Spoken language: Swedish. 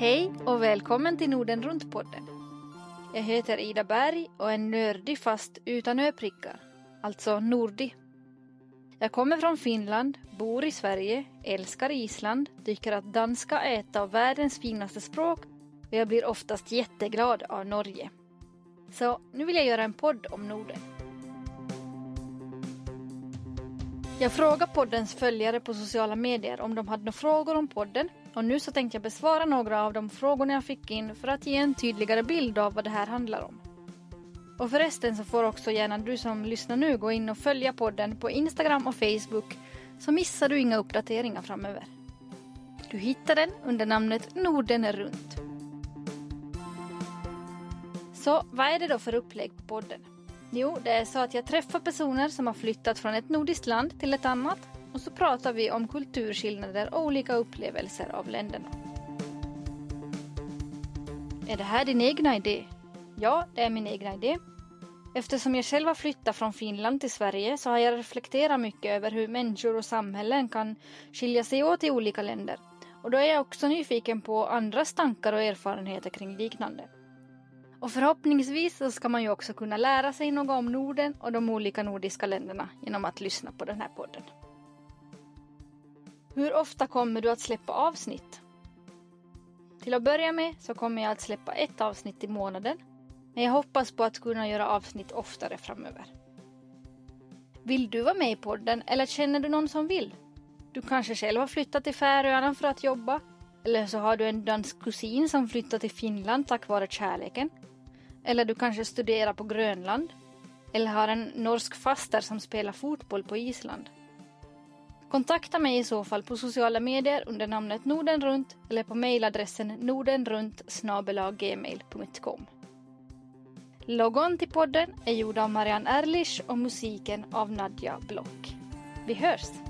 Hej och välkommen till Norden Runt-podden. Jag heter Ida Berg och är nördig fast utan öprickar, alltså nordig. Jag kommer från Finland, bor i Sverige, älskar Island, tycker att danska är ett av världens finaste språk och jag blir oftast jätteglad av Norge. Så nu vill jag göra en podd om Norden. Jag frågade poddens följare på sociala medier om de hade några frågor om podden och nu så tänkte jag besvara några av de frågorna jag fick in för att ge en tydligare bild av vad det här handlar om. Och förresten så får också gärna du som lyssnar nu gå in och följa podden på Instagram och Facebook så missar du inga uppdateringar framöver. Du hittar den under namnet Norden runt. Så vad är det då för upplägg på podden? Jo, det är så att jag träffar personer som har flyttat från ett nordiskt land till ett annat och så pratar vi om kulturskillnader och olika upplevelser av länderna. Är det här din egna idé? Ja, det är min egna idé. Eftersom jag själv har flyttat från Finland till Sverige så har jag reflekterat mycket över hur människor och samhällen kan skilja sig åt i olika länder. Och då är jag också nyfiken på andras tankar och erfarenheter kring liknande. Och förhoppningsvis så ska man ju också kunna lära sig något om Norden och de olika nordiska länderna genom att lyssna på den här podden. Hur ofta kommer du att släppa avsnitt? Till att börja med så kommer jag att släppa ett avsnitt i månaden. Men jag hoppas på att kunna göra avsnitt oftare framöver. Vill du vara med i podden eller känner du någon som vill? Du kanske själv har flyttat till Färöarna för att jobba? Eller så har du en dansk kusin som flyttat till Finland tack vare kärleken? Eller du kanske studerar på Grönland? Eller har en norsk faster som spelar fotboll på Island? Kontakta mig i så fall på sociala medier under namnet Nordenrunt eller på mejladressen nordenrunt gmail.com. Logon till podden är gjord av Marianne Erlich och musiken av Nadja Block. Vi hörs!